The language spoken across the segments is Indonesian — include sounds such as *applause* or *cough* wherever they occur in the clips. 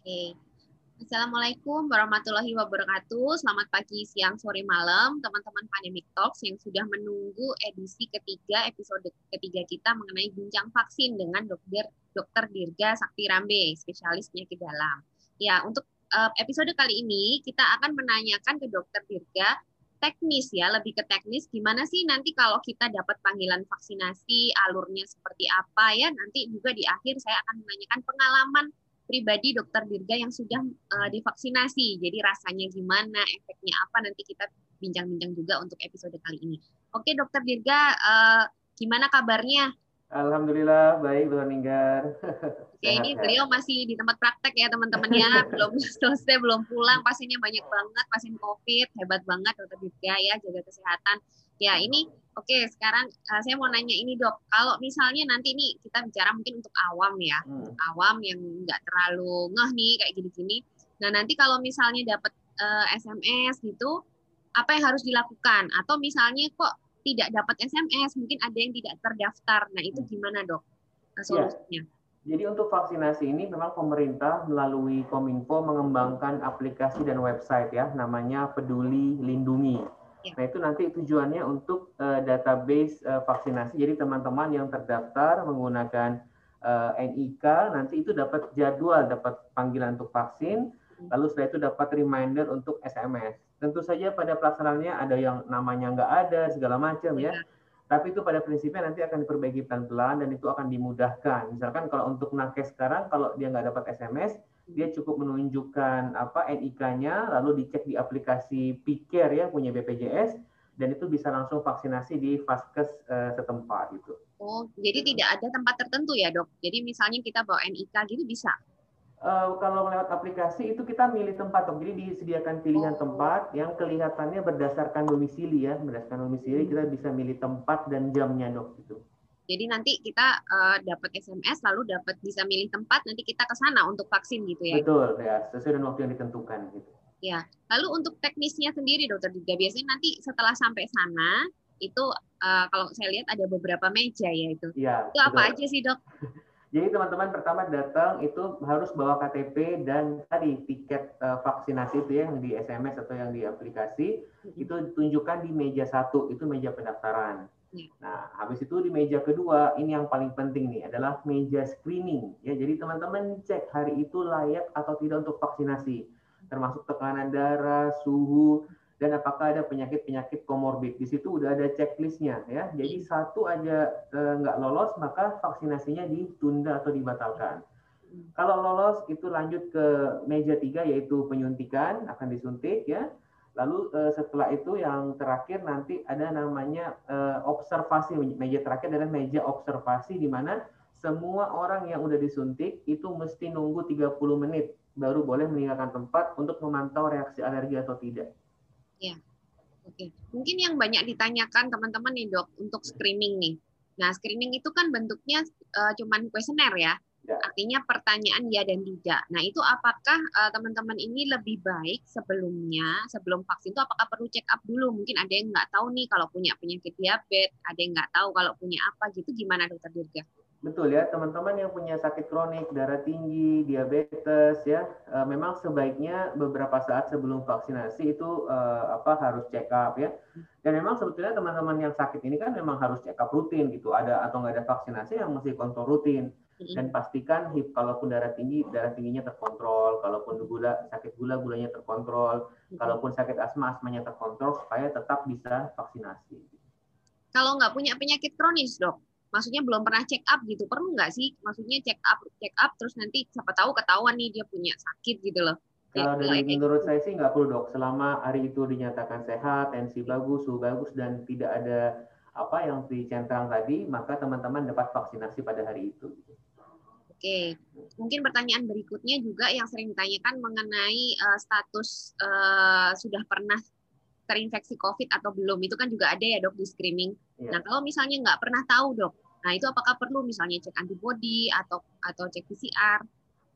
Oke. Assalamualaikum warahmatullahi wabarakatuh. Selamat pagi, siang, sore, malam, teman-teman Pandemic Talks yang sudah menunggu edisi ketiga, episode ketiga kita mengenai bincang vaksin dengan Dokter Dr. Dirga Sakti Rambe, spesialis penyakit dalam. Ya, untuk eh, episode kali ini kita akan menanyakan ke Dokter Dirga teknis ya, lebih ke teknis gimana sih nanti kalau kita dapat panggilan vaksinasi, alurnya seperti apa ya. Nanti juga di akhir saya akan menanyakan pengalaman pribadi dokter Dirga yang sudah uh, divaksinasi. Jadi rasanya gimana, efeknya apa nanti kita bincang-bincang juga untuk episode kali ini. Oke, dokter Dirga, uh, gimana kabarnya? Alhamdulillah baik Tuhan Ninggar. Oke, ini beliau masih di tempat praktek ya teman-teman ya, *laughs* belum selesai, belum pulang, pasiennya banyak banget, pasien COVID, hebat banget dokter Dirga ya, jaga kesehatan. Ya, ini oke okay, sekarang uh, saya mau nanya ini dok, kalau misalnya nanti nih kita bicara mungkin untuk awam ya, hmm. untuk awam yang nggak terlalu ngeh nih kayak gini-gini. Nah nanti kalau misalnya dapat uh, eh, SMS gitu, apa yang harus dilakukan? Atau misalnya kok tidak dapat SMS, mungkin ada yang tidak terdaftar. Nah itu hmm. gimana dok nah, solusinya? Ya. Jadi untuk vaksinasi ini memang pemerintah melalui Kominfo mengembangkan aplikasi dan website ya, namanya Peduli Lindungi. Ya. Nah itu nanti tujuannya untuk uh, database uh, vaksinasi. Jadi teman-teman yang terdaftar menggunakan uh, eh, NIK nanti itu dapat jadwal, dapat panggilan untuk vaksin. Hmm. Lalu setelah itu dapat reminder untuk SMS. Tentu saja pada pelaksanaannya ada yang namanya nggak ada segala macam ya. ya. Tapi itu pada prinsipnya nanti akan diperbaiki pelan-pelan dan itu akan dimudahkan. Misalkan kalau untuk nakes sekarang kalau dia nggak dapat SMS, dia cukup menunjukkan apa NIK-nya lalu dicek di aplikasi Pikir ya punya BPJS dan itu bisa langsung vaksinasi di vaskes uh, setempat gitu. Oh, jadi tidak ada tempat tertentu ya, Dok. Jadi misalnya kita bawa NIK gitu bisa. Uh, kalau lewat aplikasi itu kita milih tempat, dok. Jadi disediakan pilihan oh. tempat yang kelihatannya berdasarkan domisili ya, berdasarkan domisili hmm. kita bisa milih tempat dan jamnya, dok. Gitu. Jadi nanti kita uh, dapat SMS lalu dapat bisa milih tempat nanti kita ke sana untuk vaksin gitu ya. Betul ya, sesuai dengan waktu yang ditentukan gitu. Ya. Lalu untuk teknisnya sendiri dokter juga biasanya nanti setelah sampai sana itu uh, kalau saya lihat ada beberapa meja ya itu. Ya, itu betul. apa aja sih, Dok? *laughs* Jadi teman-teman pertama datang itu harus bawa KTP dan tadi tiket uh, vaksinasi itu ya yang di SMS atau yang di aplikasi itu tunjukkan di meja satu itu meja pendaftaran. Iya. Nah, habis itu di meja kedua, ini yang paling penting nih adalah meja screening. Ya, jadi teman-teman cek hari itu layak atau tidak untuk vaksinasi, termasuk tekanan darah, suhu, dan apakah ada penyakit-penyakit komorbid. Di situ udah ada checklistnya ya. Jadi iya. satu aja eh, nggak lolos, maka vaksinasinya ditunda atau dibatalkan. Hmm. Kalau lolos itu lanjut ke meja tiga yaitu penyuntikan akan disuntik ya Lalu uh, setelah itu yang terakhir nanti ada namanya uh, observasi. Meja terakhir adalah meja observasi di mana semua orang yang udah disuntik itu mesti nunggu 30 menit baru boleh meninggalkan tempat untuk memantau reaksi alergi atau tidak. Ya. Oke. Mungkin yang banyak ditanyakan teman-teman nih, Dok, untuk screening nih. Nah, screening itu kan bentuknya uh, cuman kuesioner ya. Ya. Artinya pertanyaan ya dan tidak. Nah, itu apakah uh, teman-teman ini lebih baik sebelumnya, sebelum vaksin itu apakah perlu check up dulu? Mungkin ada yang nggak tahu nih kalau punya penyakit diabetes, ada yang nggak tahu kalau punya apa gitu. Gimana dokter Dirga? Betul ya, teman-teman yang punya sakit kronik, darah tinggi, diabetes ya, uh, memang sebaiknya beberapa saat sebelum vaksinasi itu uh, apa harus check up ya. Dan memang sebetulnya teman-teman yang sakit ini kan memang harus check up rutin gitu. Ada atau nggak ada vaksinasi yang mesti kontrol rutin dan pastikan hip kalaupun darah tinggi darah tingginya terkontrol. Kalaupun gula sakit gula gulanya terkontrol. Kalaupun sakit asma asmanya terkontrol supaya tetap bisa vaksinasi. Kalau nggak punya penyakit kronis dok maksudnya belum pernah check up gitu perlu nggak sih? Maksudnya check up check up terus nanti siapa tahu ketahuan nih dia punya sakit gitu loh. Kalau dari menurut saya sih nggak perlu dok. Selama hari itu dinyatakan sehat tensi bagus suhu bagus dan tidak ada apa yang dicentang tadi maka teman-teman dapat vaksinasi pada hari itu Oke, mungkin pertanyaan berikutnya juga yang sering ditanyakan mengenai uh, status uh, sudah pernah terinfeksi COVID atau belum. Itu kan juga ada ya dok di screening. Ya. Nah kalau misalnya nggak pernah tahu dok, nah itu apakah perlu misalnya cek antibody atau atau cek PCR?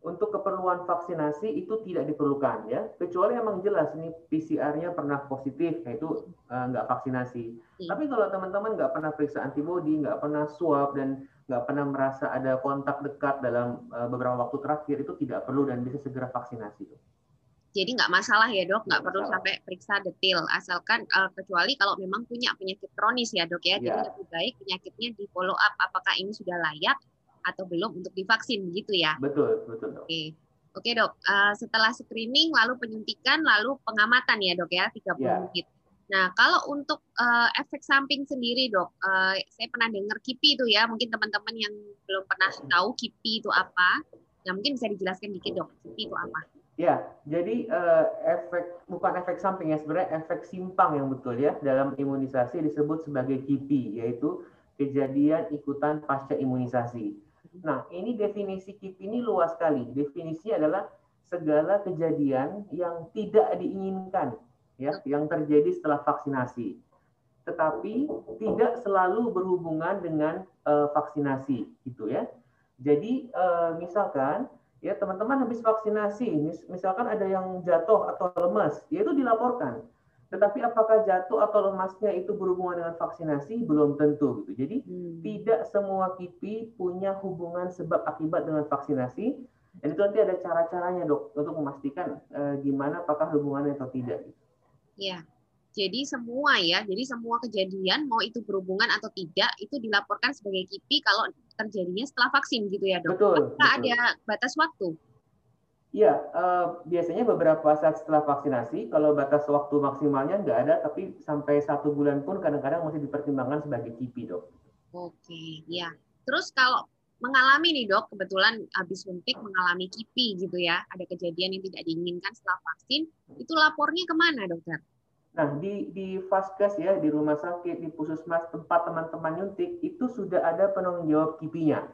Untuk keperluan vaksinasi itu tidak diperlukan ya, kecuali emang jelas ini PCR-nya pernah positif, nah itu uh, nggak vaksinasi. Ya. Tapi kalau teman-teman nggak pernah periksa antibody, nggak pernah swab dan nggak pernah merasa ada kontak dekat dalam uh, beberapa waktu terakhir itu tidak perlu dan bisa segera vaksinasi. Jadi nggak masalah ya dok, nggak perlu sampai periksa detail, asalkan uh, kecuali kalau memang punya penyakit kronis ya dok ya, ya. jadi lebih baik penyakitnya di follow up apakah ini sudah layak atau belum untuk divaksin gitu ya. Betul betul dok. Oke. Oke dok, uh, setelah screening lalu penyuntikan lalu pengamatan ya dok ya 30 ya. menit. Nah kalau untuk uh, efek samping sendiri dok, uh, saya pernah dengar KIPI itu ya, mungkin teman-teman yang belum pernah tahu KIPI itu apa, ya mungkin bisa dijelaskan dikit dok, KIPI itu apa? Ya, jadi uh, efek bukan efek samping ya sebenarnya efek simpang yang betul ya dalam imunisasi disebut sebagai KIPI yaitu kejadian ikutan pasca imunisasi. Nah, ini definisi KIPI ini luas sekali. Definisi adalah segala kejadian yang tidak diinginkan ya yang terjadi setelah vaksinasi. Tetapi tidak selalu berhubungan dengan uh, vaksinasi gitu ya. Jadi uh, misalkan ya teman-teman habis vaksinasi, misalkan ada yang jatuh atau lemas, ya itu dilaporkan. Tetapi apakah jatuh atau lemasnya itu berhubungan dengan vaksinasi belum tentu gitu. Jadi hmm. tidak semua KIPI punya hubungan sebab akibat dengan vaksinasi. Dan itu nanti ada cara-caranya dok untuk memastikan eh, gimana apakah hubungannya atau tidak. Gitu. Ya, jadi semua ya, jadi semua kejadian mau itu berhubungan atau tidak itu dilaporkan sebagai KIPI kalau terjadinya setelah vaksin gitu ya dok. Betul. Apakah betul. ada batas waktu? Iya, uh, biasanya beberapa saat setelah vaksinasi, kalau batas waktu maksimalnya nggak ada, tapi sampai satu bulan pun kadang-kadang masih dipertimbangkan sebagai KIPI dok. Oke, ya. Terus kalau mengalami nih dok, kebetulan habis suntik mengalami KIPI gitu ya, ada kejadian yang tidak diinginkan setelah vaksin, itu lapornya ke mana dokter? Nah, di di Vaskes ya, di rumah sakit, di puskesmas tempat teman-teman nyuntik itu sudah ada penanggung jawab KIPI-nya.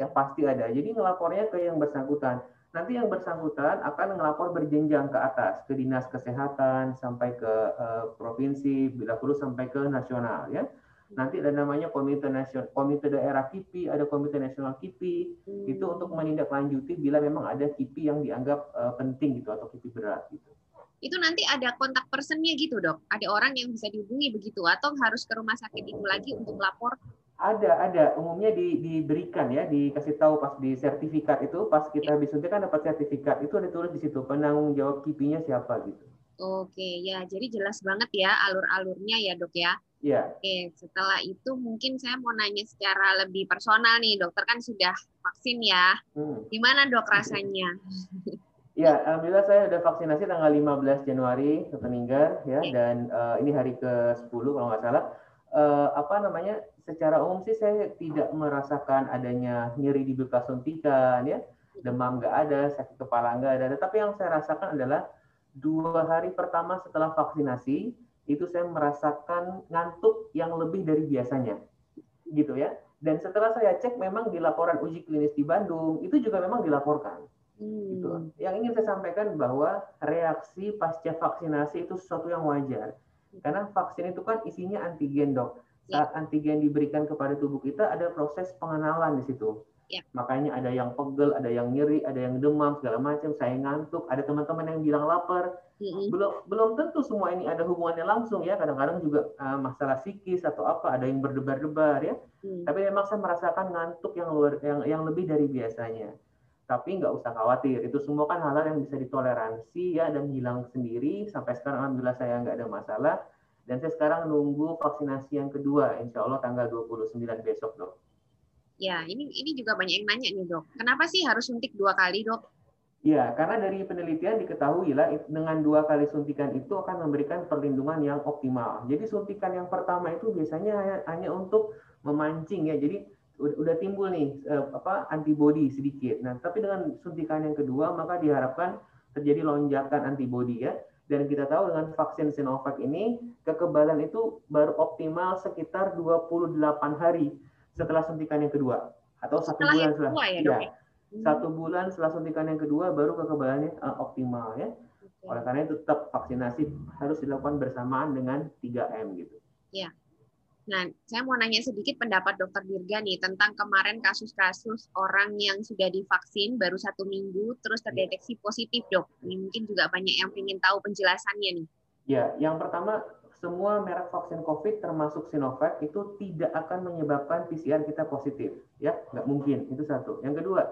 Ya pasti ada. Jadi ngelapornya ke yang bersangkutan. Nanti yang bersangkutan akan ngelapor berjenjang ke atas, ke dinas kesehatan sampai ke uh, provinsi, bila perlu sampai ke nasional ya. Nanti ada namanya komite nasional, komite daerah KIPI, ada komite nasional KIPI. Hmm. Itu untuk menindaklanjuti bila memang ada KIPI yang dianggap uh, penting gitu atau KIPI berat gitu itu nanti ada kontak personnya gitu dok? Ada orang yang bisa dihubungi begitu atau harus ke rumah sakit itu lagi untuk lapor? Ada, ada. Umumnya di, diberikan ya, dikasih tahu pas di sertifikat itu, pas kita habis suntik kan dapat sertifikat, itu ada tulis di situ penanggung jawab kipinya siapa gitu. Oke, ya. Jadi jelas banget ya alur-alurnya ya dok ya. Iya. Oke, setelah itu mungkin saya mau nanya secara lebih personal nih, dokter kan sudah vaksin ya. Hmm. Gimana dok rasanya? *laughs* Ya, alhamdulillah saya sudah vaksinasi tanggal 15 Januari ke Peninggar ya dan uh, ini hari ke-10 kalau nggak salah. Uh, apa namanya? Secara umum sih saya tidak merasakan adanya nyeri di bekas suntikan ya. Demam nggak ada, sakit kepala nggak ada. Tetapi yang saya rasakan adalah dua hari pertama setelah vaksinasi itu saya merasakan ngantuk yang lebih dari biasanya. Gitu ya. Dan setelah saya cek memang di laporan uji klinis di Bandung itu juga memang dilaporkan Gitu. Hmm. Yang ingin saya sampaikan bahwa reaksi pasca vaksinasi itu sesuatu yang wajar. Karena vaksin itu kan isinya antigen, Dok. Ya. Saat antigen diberikan kepada tubuh kita ada proses pengenalan di situ. Ya. Makanya ada yang pegel, ada yang nyeri, ada yang demam segala macam, saya ngantuk, ada teman-teman yang bilang lapar. Mm-hmm. Belum belum tentu semua ini ada hubungannya langsung ya. Kadang-kadang juga uh, masalah psikis atau apa, ada yang berdebar-debar ya. Mm. Tapi memang saya merasakan ngantuk yang luar yang yang lebih dari biasanya tapi nggak usah khawatir itu semua kan hal-hal yang bisa ditoleransi ya dan hilang sendiri. Sampai sekarang alhamdulillah saya nggak ada masalah. Dan saya sekarang nunggu vaksinasi yang kedua insya Allah tanggal 29 besok dok. Ya ini ini juga banyak yang nanya nih dok. Kenapa sih harus suntik dua kali dok? Ya, karena dari penelitian diketahui lah dengan dua kali suntikan itu akan memberikan perlindungan yang optimal. Jadi suntikan yang pertama itu biasanya hanya, hanya untuk memancing ya. Jadi udah timbul nih uh, apa antibodi sedikit. Nah, tapi dengan suntikan yang kedua maka diharapkan terjadi lonjakan antibodi ya. Dan kita tahu dengan vaksin Sinovac ini kekebalan itu baru optimal sekitar 28 hari setelah suntikan yang kedua atau satu setelah bulan setelah ya, ya, hmm. satu bulan setelah suntikan yang kedua baru kekebalannya uh, optimal ya. Okay. Oleh karena itu tetap vaksinasi harus dilakukan bersamaan dengan 3M gitu. Ya. Nah, saya mau nanya sedikit pendapat Dokter Dirga nih tentang kemarin kasus-kasus orang yang sudah divaksin baru satu minggu terus terdeteksi positif dok. Ini mungkin juga banyak yang ingin tahu penjelasannya nih. Ya, yang pertama semua merek vaksin COVID termasuk Sinovac itu tidak akan menyebabkan PCR kita positif, ya nggak mungkin. Itu satu. Yang kedua,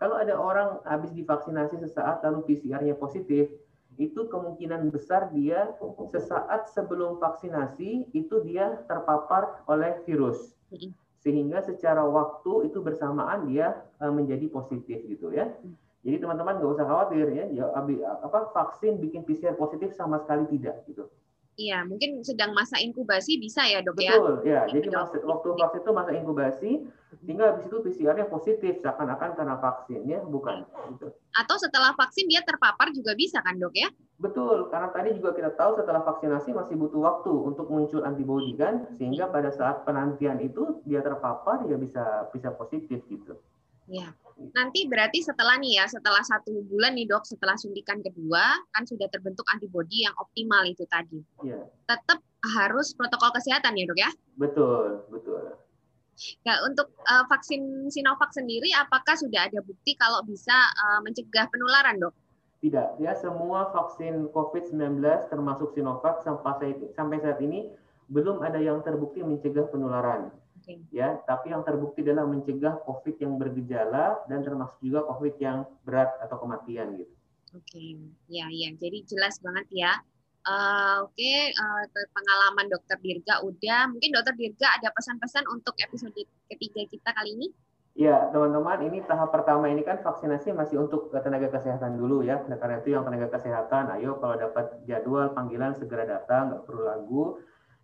kalau ada orang habis divaksinasi sesaat lalu PCR-nya positif, itu kemungkinan besar dia sesaat sebelum vaksinasi itu dia terpapar oleh virus. Sehingga secara waktu itu bersamaan dia eh, menjadi positif gitu ya. Jadi teman-teman nggak usah khawatir ya, ya apa vaksin bikin PCR positif sama sekali tidak gitu. Iya, mungkin sedang masa inkubasi bisa ya dok Betul, ya? Betul, ya. Jadi masa, waktu vaksin itu masa inkubasi, sehingga habis itu PCR-nya positif, seakan-akan karena vaksinnya, bukan. Gitu. Atau setelah vaksin dia terpapar juga bisa kan dok ya? Betul, karena tadi juga kita tahu setelah vaksinasi masih butuh waktu untuk muncul antibodi kan, sehingga pada saat penantian itu dia terpapar ya bisa bisa positif gitu. Ya. Nanti berarti setelah nih ya, setelah satu bulan nih dok, setelah suntikan kedua, kan sudah terbentuk antibodi yang optimal itu tadi. Ya. Tetap harus protokol kesehatan ya dok ya? Betul, betul. Ya, untuk uh, vaksin Sinovac sendiri, apakah sudah ada bukti kalau bisa uh, mencegah penularan dok? Tidak, ya semua vaksin COVID-19 termasuk Sinovac sampai saat ini belum ada yang terbukti mencegah penularan okay. ya tapi yang terbukti adalah mencegah COVID yang bergejala dan termasuk juga COVID yang berat atau kematian gitu. Oke, okay. ya ya jadi jelas banget ya. Uh, Oke, okay. uh, eh, pengalaman Dokter Dirga udah. Mungkin Dokter Dirga ada pesan-pesan untuk episode ketiga kita kali ini? Ya, teman-teman, ini tahap pertama ini kan vaksinasi masih untuk tenaga kesehatan dulu ya. Nah, karena itu yang tenaga kesehatan, ayo kalau dapat jadwal panggilan segera datang, nggak perlu lagu.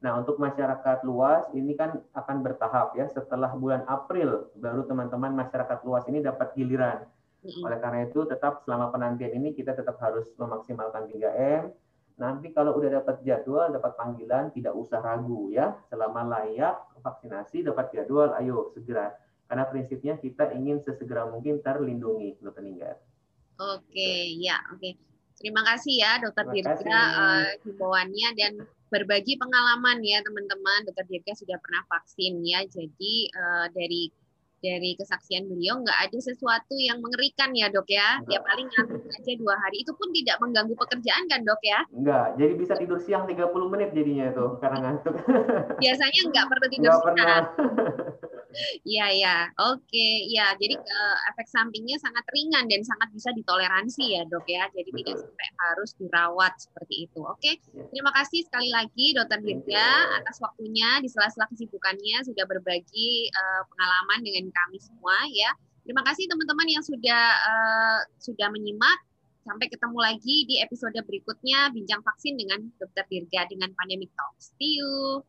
Nah, untuk masyarakat luas ini kan akan bertahap ya. Setelah bulan April baru teman-teman masyarakat luas ini dapat giliran. Oleh karena itu tetap selama penantian ini kita tetap harus memaksimalkan 3M. Nanti kalau udah dapat jadwal, dapat panggilan, tidak usah ragu ya. Selama layak vaksinasi, dapat jadwal, ayo segera. Karena prinsipnya kita ingin sesegera mungkin terlindungi, Dokter Ninggar. Oke, ya, oke. Terima kasih ya Dokter Dirga uh, himbauannya dan berbagi pengalaman ya teman-teman. Dokter Dirga sudah pernah vaksin ya, jadi uh, dari dari kesaksian beliau nggak ada sesuatu yang mengerikan ya dok ya. Ya paling ngantuk aja dua hari. Itu pun tidak mengganggu pekerjaan kan dok ya? Enggak, jadi bisa tidur siang 30 menit jadinya itu karena ngantuk. Biasanya nggak perlu tidur siang. Iya ya, oke ya. Jadi uh, efek sampingnya sangat ringan dan sangat bisa ditoleransi ya dok ya. Jadi Betul. tidak sampai harus dirawat seperti itu. Oke, ya. terima kasih sekali lagi dokter Dirga atas waktunya di sela-sela kesibukannya sudah berbagi uh, pengalaman dengan kami semua ya. Terima kasih teman-teman yang sudah uh, sudah menyimak. Sampai ketemu lagi di episode berikutnya bincang vaksin dengan Dokter Dirga dengan Pandemic Talks. See you.